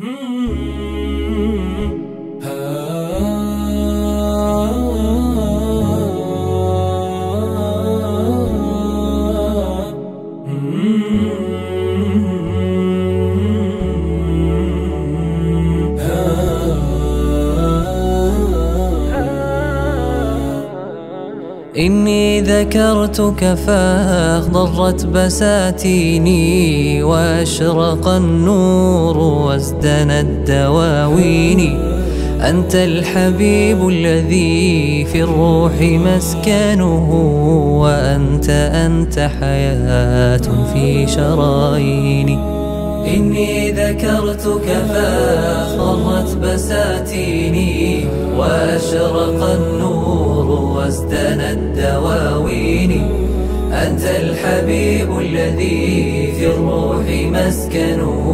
Mm-hmm. إني ذكرتك فاخضرت بساتيني وأشرق النور وازدنت دواويني أنت الحبيب الذي في الروح مسكنه وأنت أنت حياة في شراييني. إني ذكرتك فاخضرت بساتيني وأشرق النور وازدنى الدواوين. أنت الحبيب الذي في الروح مسكنه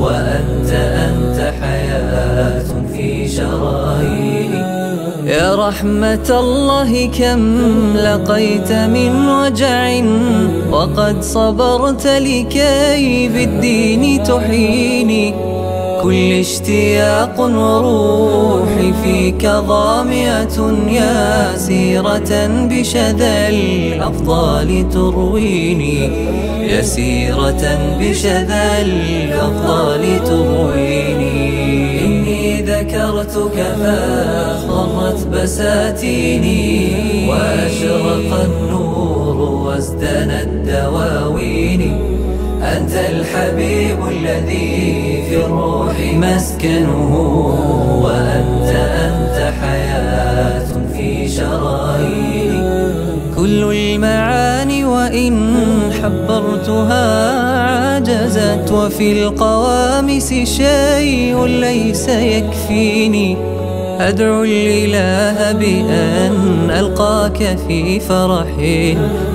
وأنت أنت حياة في شراييني يا رحمة الله كم لقيت من وجع وقد صبرت لكي بالدين تحيني كل اشتياق وروحي فيك ظامئة يا سيرة بشذا الأفضال ترويني. يسيرة بشذا الأفضال ترويني. إني ذكرتك فاخضرت بساتيني. وأشرق النور وازدنى الدواوين أنت الحبيب الذي في الروح مسكنه وأنت أنت حياة في شراييني كل المعاني وإن حبرتها عجزت وفي القوامس شيء ليس يكفيني. أدعو الإله بأن ألقاك في فرح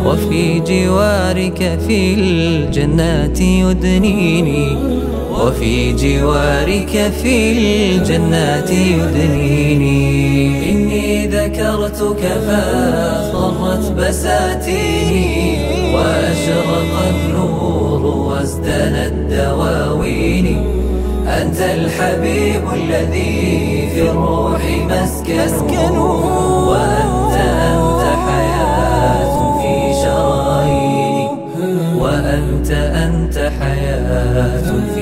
وفي جوارك في الجنات يدنيني وفي جوارك في الجنات يدنيني. إني ذكرتك فاخضرت بساتيني وأشرق النور الدواوين أنت الحبيب الذي في الروح مسكن وأنت أنت حياة في شراييني وأنت أنت حياة في